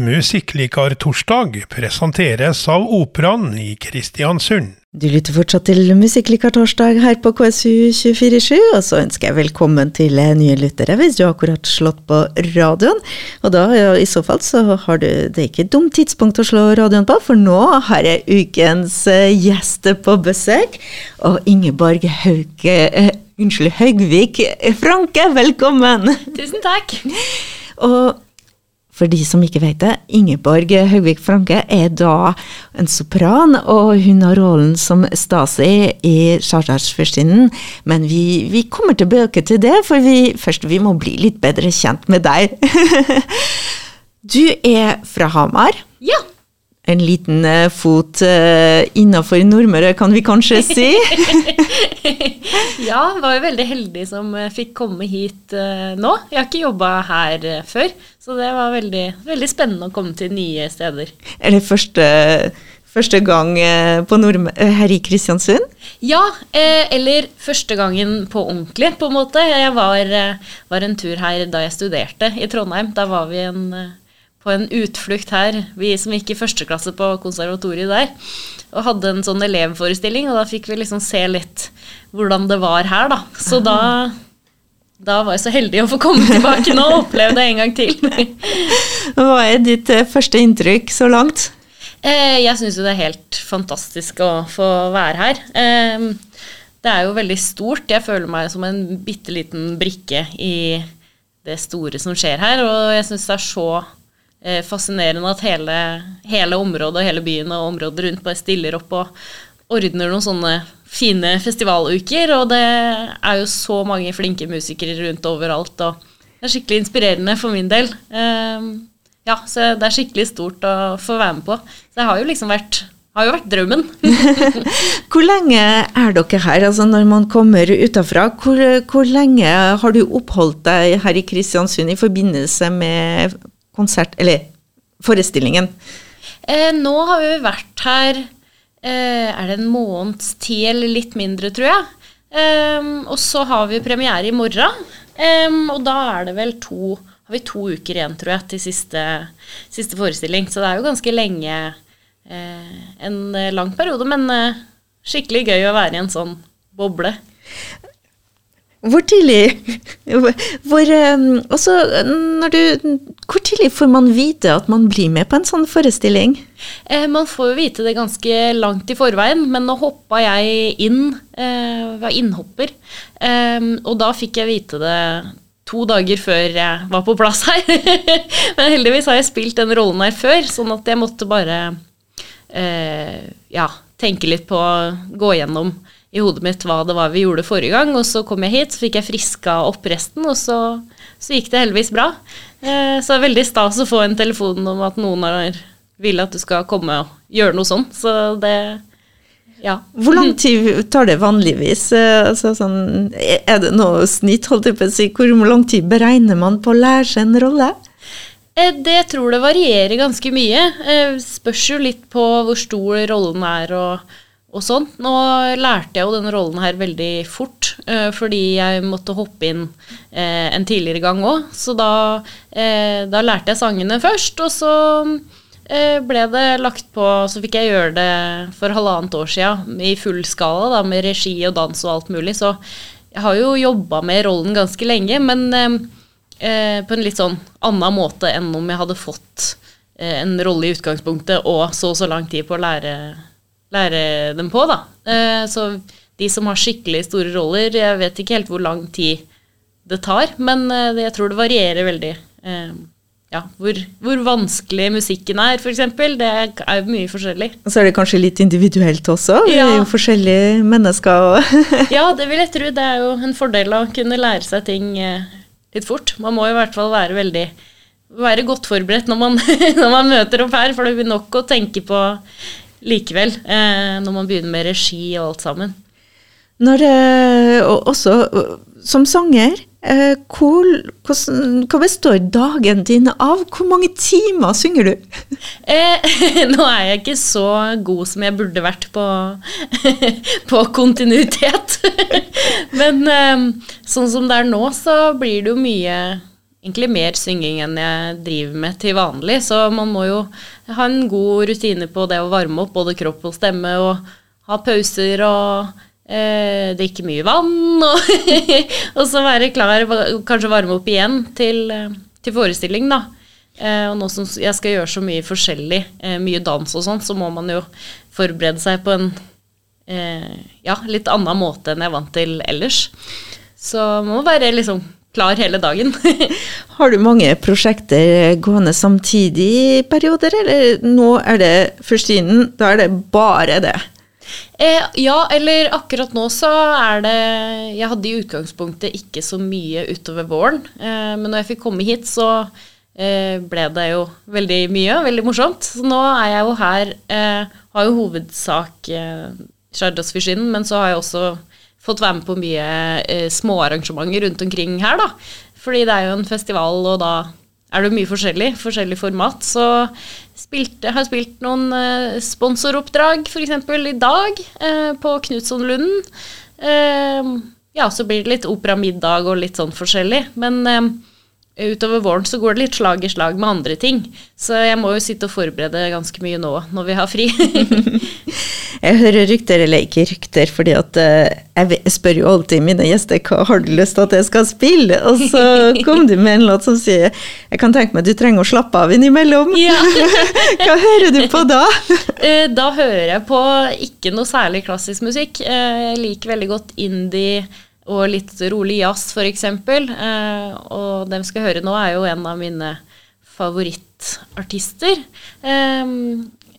Musikklikar-torsdag presenteres av Operaen i Kristiansund. Du lytter fortsatt til Musikklikar-torsdag her på KSU247, og så ønsker jeg velkommen til nye lyttere hvis du akkurat slått på radioen. Og da, ja, i så fall, så har du Det er ikke et dumt tidspunkt å slå radioen på, for nå har jeg ukens uh, gjester på besøk. Og Ingeborg Hauke uh, Unnskyld, Haugvik Franke, velkommen! Tusen takk. Og for de som ikke vet det, Ingeborg Haugvik Franke er da en sopran, og hun har rollen som Stasi i Chartersfyrstinnen. Men vi, vi, kommer tilbake til det, for vi, først vi må bli litt bedre kjent med deg. du er fra Hamar. Ja en liten uh, fot uh, innafor Nordmøre, kan vi kanskje si? ja, var jo veldig heldig som uh, fikk komme hit uh, nå. Jeg har ikke jobba her før, så det var veldig, veldig, spennende å komme til nye steder. Er det første, første gang her i Kristiansund? Ja, eller første gangen på ordentlig, på en måte. Jeg var, var en tur her da jeg studerte i Trondheim. Da var vi en på en utflukt her, vi som gikk i første klasse på konservatoriet der, og hadde en sånn elevforestilling, og da fikk vi liksom se litt hvordan det var her, da. Så da, da var jeg så heldig å få komme tilbake nå og oppleve det en gang til. Hva er ditt eh, første inntrykk så langt? Eh, jeg syns jo det er helt fantastisk å få være her. Eh, det er jo veldig stort. Jeg føler meg som en bitte liten brikke i det store som skjer her, og jeg syns det er så Eh, fascinerende at hele, hele, området og hele byen og området rundt bare stiller opp og ordner noen sånne fine festivaluker. Og det er jo så mange flinke musikere rundt overalt, og det er skikkelig inspirerende for min del. Eh, ja, så det er skikkelig stort å få være med på. Så det har jo liksom vært har jo vært drømmen. hvor lenge er dere her? Altså når man kommer utafra, hvor, hvor lenge har du oppholdt deg her i Kristiansund i forbindelse med konsert Eller forestillingen? Eh, nå har vi vært her eh, Er det en måneds tid eller litt mindre, tror jeg. Um, og så har vi premiere i morgen. og da er det vel to har vi to uker igjen, tror jeg, til siste, siste forestilling. Så det er jo ganske lenge eh, En lang periode, men eh, skikkelig gøy å være i en sånn boble. Hvor tidlig hvor, også, du, hvor tidlig får man vite at man blir med på en sånn forestilling? Eh, man får jo vite det ganske langt i forveien, men nå hoppa jeg inn. Eh, var innhopper. Eh, og da fikk jeg vite det to dager før jeg var på plass her. men heldigvis har jeg spilt den rollen her før, sånn at jeg måtte bare eh, ja, tenke litt på å Gå gjennom i hodet mitt hva det var vi gjorde forrige gang. Og så kom jeg hit, så fikk jeg friska opp resten, og så, så gikk det heldigvis bra. Eh, så det er veldig stas å få en telefon om at noen har, vil at du skal komme og gjøre noe sånt. Så det ja. Hvor lang tid tar det vanligvis? Eh, altså, sånn, er det noe snitt, holdt jeg på å si? Hvor lang tid beregner man på å lære seg en rolle? Eh, det tror det varierer ganske mye. Eh, spørs jo litt på hvor stor rollen er og og sånt. Nå lærte jeg jo denne rollen her veldig fort, eh, fordi jeg måtte hoppe inn eh, en tidligere gang òg. Så da, eh, da, lærte jeg sangene først, og så ble det lagt på Så fikk jeg gjøre det for halvannet år sia i full skala, da, med regi og dans og alt mulig. Så jeg har jo jobba med rollen ganske lenge, men eh, på en litt sånn annen måte enn om jeg hadde fått en rolle i utgangspunktet og så så lang tid på å lære lære dem på, da. Eh, så de som har skikkelig store roller, jeg vet ikke helt hvor lang tid det tar, men eh, jeg tror det varierer veldig. Eh, ja, hvor, hvor, vanskelig musikken er, f.eks. Det er mye forskjellig. Og så er det kanskje litt individuelt også? Vi ja. er jo forskjellige mennesker. ja, det vil jeg tro. Det er jo en fordel å kunne lære seg ting litt fort. Man må i hvert fall være veldig være godt forberedt når man, når man møter opp her, for det blir nok å tenke på likevel, eh, når man begynner med regi og alt sammen. Når, og også som sanger, eh, hvor, hva består dagen din av? Hvor mange timer synger du? Eh, nå er jeg ikke så god som jeg burde vært på, på kontinuitet. Men eh, sånn som det er nå, så blir det jo mye egentlig mer synging enn jeg driver med til vanlig. Så man må jo ha en god rutine på det å varme opp både kropp og stemme, og ha pauser og eh, drikke mye vann. Og, og, så være klar, kanskje varme opp igjen til, eh, til forestilling, da. Eh, og nå som jeg skal gjøre så mye forskjellig, eh, mye dans og sånn, så må man jo forberede seg på en eh, ja, litt annen måte enn jeg er vant til ellers. Så man må være liksom klar hele dagen. Har du mange prosjekter gående samtidig i perioder, eller nå er det førstinen, da er det bare det? Eh, ja, eller akkurat nå så er det Jeg hadde i utgangspunktet ikke så mye utover våren, eh, men når jeg fikk komme hit, så eh, ble det jo veldig mye, veldig morsomt. Så nå er jeg jo her, eh, har jo hovedsak eh, Sjardos-Fishinnen, men så har jeg også fått være med på mye eh, småarrangementer rundt omkring her, da. Fordi det er jo en festival, og da er det mye forskjellig. Forskjellig format. Så spilte, har spilt noen eh, sponsoroppdrag, f.eks. i dag, eh, på Knutsonlunden. Eh, ja, så blir det litt operamiddag og litt sånn forskjellig. Men eh, utover våren så går det litt slag i slag med andre ting. Så jeg må jo sitte og forberede ganske mye nå når vi har fri. jeg hører rykter, eller ikke rykter, fordi at uh, jeg spør jo alltid mine gjester hva har du lyst til at jeg skal spille, og så kom du med en låt som sier jeg kan tenke meg du trenger å slappe av innimellom. Ja. hva hører du på da? Uh, da hører jeg på ikke noe særlig klassisk musikk. Uh, jeg liker veldig godt indie og litt rolig jazz, f.eks. Eh, og dem skal høre nå, er jo en av mine favorittartister. Eh,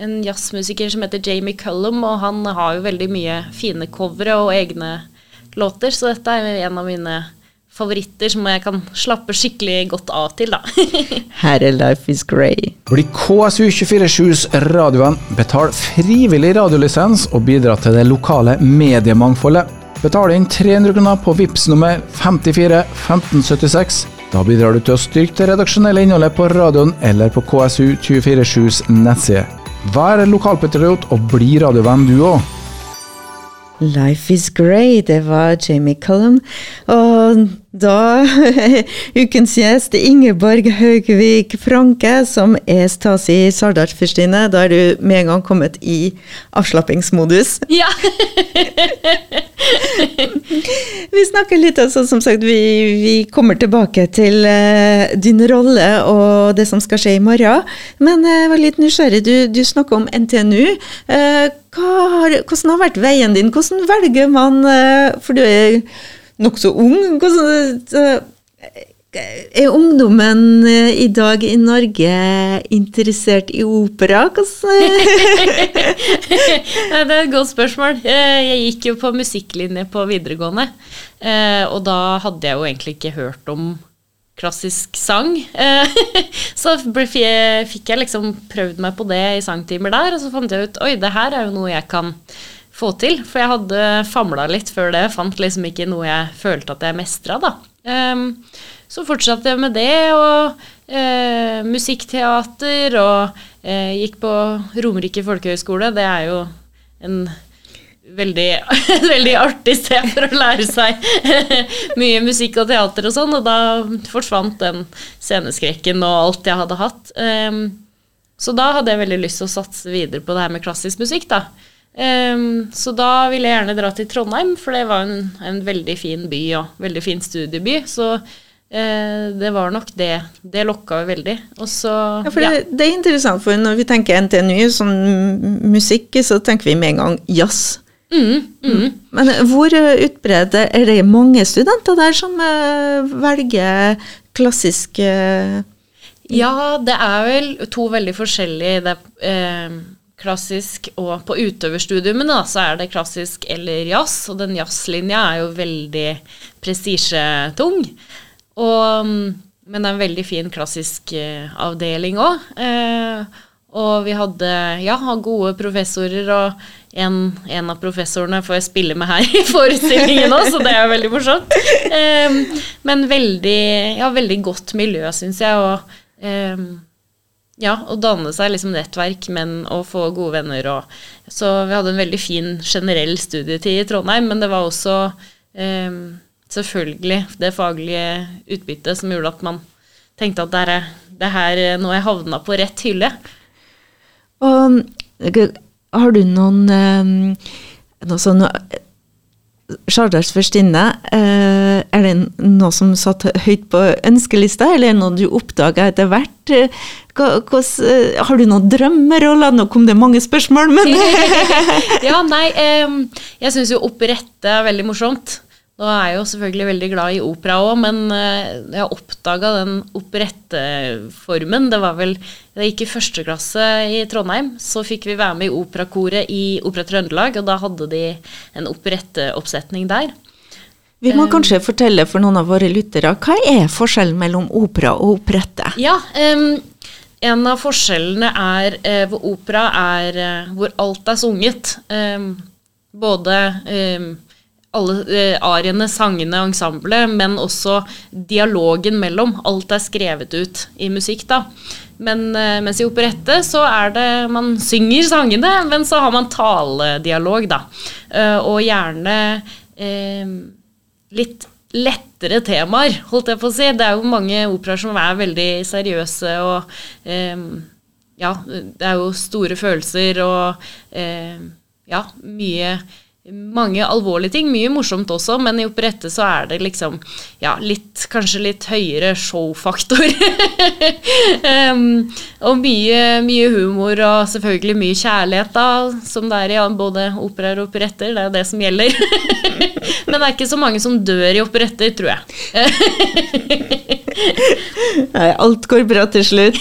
en jazzmusiker som heter Jamie Cullum, og han har jo veldig mye fine covere og egne låter, så dette er en av mine favoritter som jeg kan slappe skikkelig godt av til, da. Her er Life is Grey. Bli KSU247s radioen. betal frivillig radiolisens og bidra til det lokale mediemangfoldet. Betal inn 300 kroner på VIPS nummer 54 1576. Da bidrar du til å styrke det redaksjonelle innholdet på radioen eller på KSU247s nettside. Vær lokalpatriot og bli radiovenn du òg. Life is great, det var Jamie Cullum. Og da ukens gjest Ingeborg Haugvik Franke, som er Stasi Sardar-fyrstine. Da er du med en gang kommet i avslappingsmodus. Ja! vi snakker litt, altså, som sagt, vi, vi kommer tilbake til uh, din rolle og det som skal skje i morgen. Men uh, jeg var litt nysgjerrig. Du, du snakker om NTNU. Uh, har, hvordan har vært veien din? Hvordan velger man For du er nokså ung. Hvordan, er ungdommen i dag i Norge interessert i opera? det er et godt spørsmål. Jeg gikk jo på musikklinje på videregående. Og da hadde jeg jo egentlig ikke hørt om klassisk sang. Så fikk jeg liksom prøvd meg på det i sangtimer der, og så fant jeg ut oi, det her er jo noe jeg kan få til. For jeg hadde famla litt før det, fant liksom ikke noe jeg følte at jeg mestra, da. Um, så fortsatte jeg med det, og uh, musikkteater, og uh, gikk på Romerike folkehøgskole. Det er jo en veldig, veldig artig sted for å lære seg mye musikk og teater og sånn, og da forsvant den sceneskrekken og alt jeg hadde hatt. Um, så da hadde jeg veldig lyst til å satse videre på det her med klassisk musikk, da. Um, så da ville jeg gjerne dra til Trondheim, for det var en, en veldig fin by og veldig fin studieby. Så uh, det var nok det. Det lokka veldig. Og så ja, ja. det, det, er interessant, for når vi tenker NTNU, som musikk, så tenker vi med en gang jazz. Mm, mm. Men hvor utbredt er det mange studenter der som uh, velger klassisk uh, Ja, det er vel to veldig forskjellige det, uh, klassisk og på utøverstudiumene så er det klassisk eller jazz, og den jazzlinja er jo veldig prestisjetung. Men det er en veldig fin klassisk eh, avdeling òg. Eh, og vi hadde ja, gode professorer, og en, en, av professorene får jeg spille med her i forestillingen òg, så det er veldig morsomt. Eh, men veldig, ja, veldig godt miljø, syns jeg. og ja, å danne seg liksom nettverk, men å få gode venner og Så vi hadde en veldig fin generell studietid i Trondheim, men det var også eh, selvfølgelig det faglige utbyttet som gjorde at man tenkte at det er, det er her nå jeg havna på rett hylle. Og har du noen eh, noe sånn Sjardars førstinne, eh, er det noe som satt høyt på ønskelista, eller er noe du oppdaga etter hvert? Hva- eh, har du noen drømmeroller? Nå kom det mange spørsmål, men ja, nei, jeg syns jo operette er veldig morsomt. Nå er jeg jo selvfølgelig veldig glad i opera òg, men eh, jeg oppdaga den operetteformen. Det var vel jeg gikk i første klasse i Trondheim, så fikk vi være med i operakoret i Opera Trøndelag, og da hadde de en operetteoppsetning der. Vi må kanskje fortelle for noen av våre lyttere, hva er forskjellen mellom opera og operette? Ja, um, en av forskjellene er uh, hvor opera er uh, hvor alt er sunget. Um, både um, alle uh, ariene, sangene, ensemblet, men også dialogen mellom. Alt er skrevet ut i musikk, da. Men uh, mens i operette så er det Man synger sangene, men så har man taledialog, da. Og gjerne litt lettere temaer, holdt jeg på å si. Det er jo mange operaer som er veldig seriøse og eh, Ja, det er jo store følelser og eh, ja, mye mange alvorlige ting, mye morsomt også, men i operette så er det liksom ja, litt, kanskje litt høyere showfaktor. um, og mye, mye humor og selvfølgelig mye kjærlighet, da, som det er i både operaer og operetter. Det er det som gjelder. men det er ikke så mange som dør i operetter, tror jeg. Nei, alt går bra til slutt.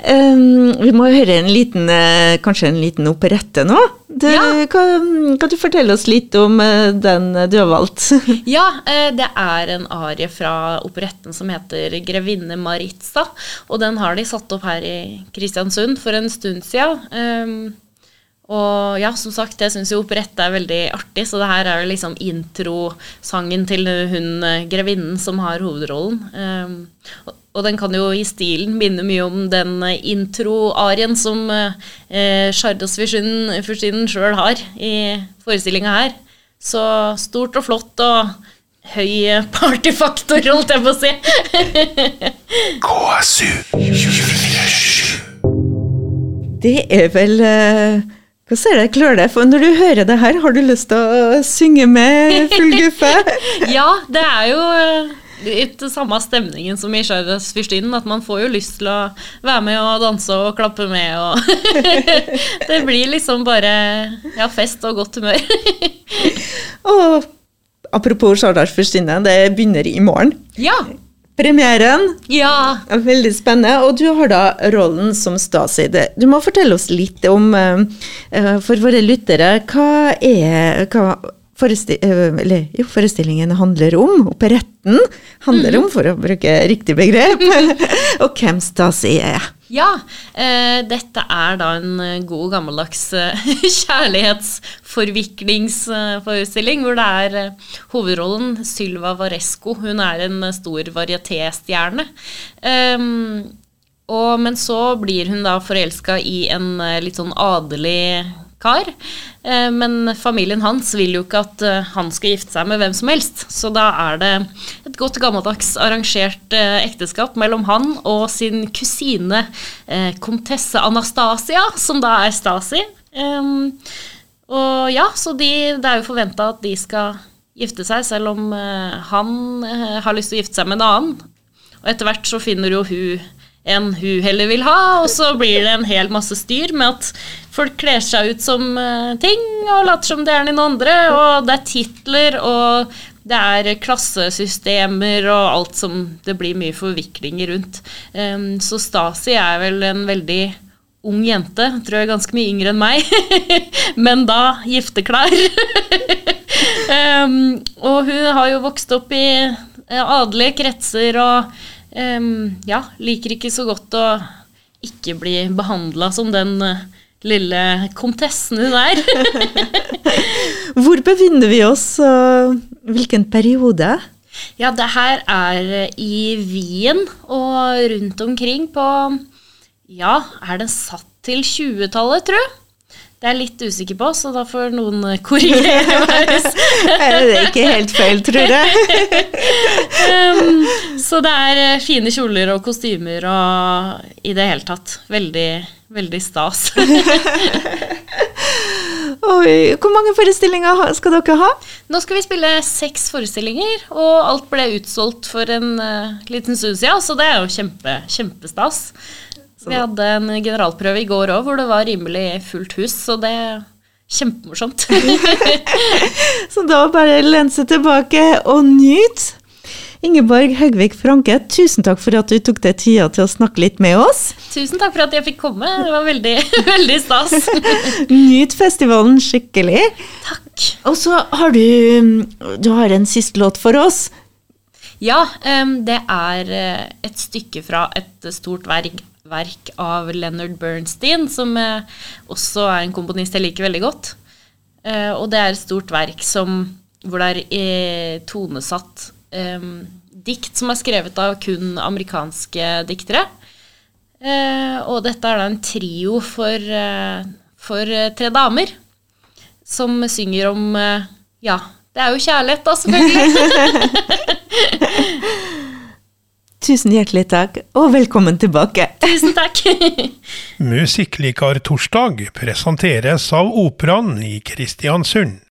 Um, vi må høre en liten, eh, kanskje en liten operette nå. Du, Ja. kan, kan du fortelle oss litt om eh, den du har valgt? Ja, eh, det er en arie fra operetten som heter 'Grevinne Maritza'. Og den har de satt opp her i Kristiansund for en stund siden. Um, og ja, som sagt, jeg syns jo operette er veldig artig, så det her er jo liksom introsangen til hun eh, grevinnen som har hovedrollen. Um, og, den kan jo i stilen minne mye om den intro-arien som eh, Chardos Fyrstinnen sjøl har i forestillinga her. Så stort og flott og høy eh, partyfaktor, holdt jeg på å si. KSU Det er vel eh, Hva ser det klør deg for når du hører det her? Har du lyst til å synge med full guffe? Ja, det er jo eh, litt samme stemningen som i Charles Fyrstinnen, at man får jo lyst til å være med og danse og klappe med og Det blir liksom bare ja, fest og godt humør. Og apropos Sjardars fyrstinne, det begynner i morgen. Ja. Premieren. Ja. Ja, Veldig spennende. Og du har da rollen som Stasi. Du må fortelle oss litt om, eh, eh, for våre lyttere, hva er hva foresti eh, eller, jo, forestillingen handler om? Operetten handler om, for å bruke riktig begrep. og hvem Stasi er. Ja, eh, dette er da en eh, god gammeldags eh, kjærlighetsforviklingsforestilling, hvor det er eh, hovedrollen Sylva Varesco. Hun er en eh, stor varietéstjerne. Um, og, men så blir hun da forelska i en eh, litt sånn adelig kar. Eh, Men familien hans vil jo ikke at eh, han skal gifte seg med hvem som helst. Så da er det et godt gammeldags arrangert eh, ekteskap mellom han og sin kusine komtesse Anastasia, som da er Stasi. Og ja, så de, det er jo forventa at de skal gifte seg, selv om han har lyst til å gifte seg med en annen. Og etter hvert så finner jo hun en hun heller vil ha, og så blir det en hel masse styr med at folk kler seg ut som eh, ting og later som det er noen andre, og det er titler og det er klassesystemer og alt som det blir mye forviklinger rundt. Um, så Stasi er vel en veldig ung jente, tror jeg er ganske mye yngre enn meg, men da gifteklar. um, og hun har jo vokst opp i eh, adelige kretser og ja, liker ikke så godt å ikke bli behandla som den eh, lille komtessen hun er. Hvor befinner vi oss, og hvilken periode? Ja, det her er eh, i Wien og rundt omkring på Ja, er den satt til 20-tallet, tror jeg? Det er jeg litt usikker på, så da får noen eh, korrigere meg. Det er ikke helt feil, tror jeg. um, så det er eh, fine kjoler og kostymer og i det hele tatt veldig, veldig stas. Oi, hvor mange forestillinger skal dere ha? Nå skal vi spille seks forestillinger, og alt ble utsolgt for en uh, liten stund siden, så det er jo kjempe, kjempestas. Vi hadde en generalprøve i går òg, hvor det var rimelig fullt hus, så det er kjempemorsomt. Så da bare lene seg tilbake og nyte. Ingeborg Haugvik Franke, tusen takk for at du tok deg tida til å snakke litt med oss. Tusen takk for at jeg fikk komme, det var veldig, veldig stas. Nyt festivalen skikkelig. Takk. Og så har du Du har en siste låt for oss. Ja, det er eh, et stykke fra et stort verk, verk av Leonard Bernstein, som eh, også er en komponist jeg liker veldig godt. Eh, og det er et stort verk som, hvor det er eh, tonesatt dikt som er skrevet av kun amerikanske diktere. Eh, og dette er da en trio for, for tre damer som synger om Ja, det er jo kjærlighet, da, selvfølgelig. Tusen hjertelig takk, og velkommen tilbake. Tusen takk. Musikklikartorsdag presenteres av Operaen i Kristiansund.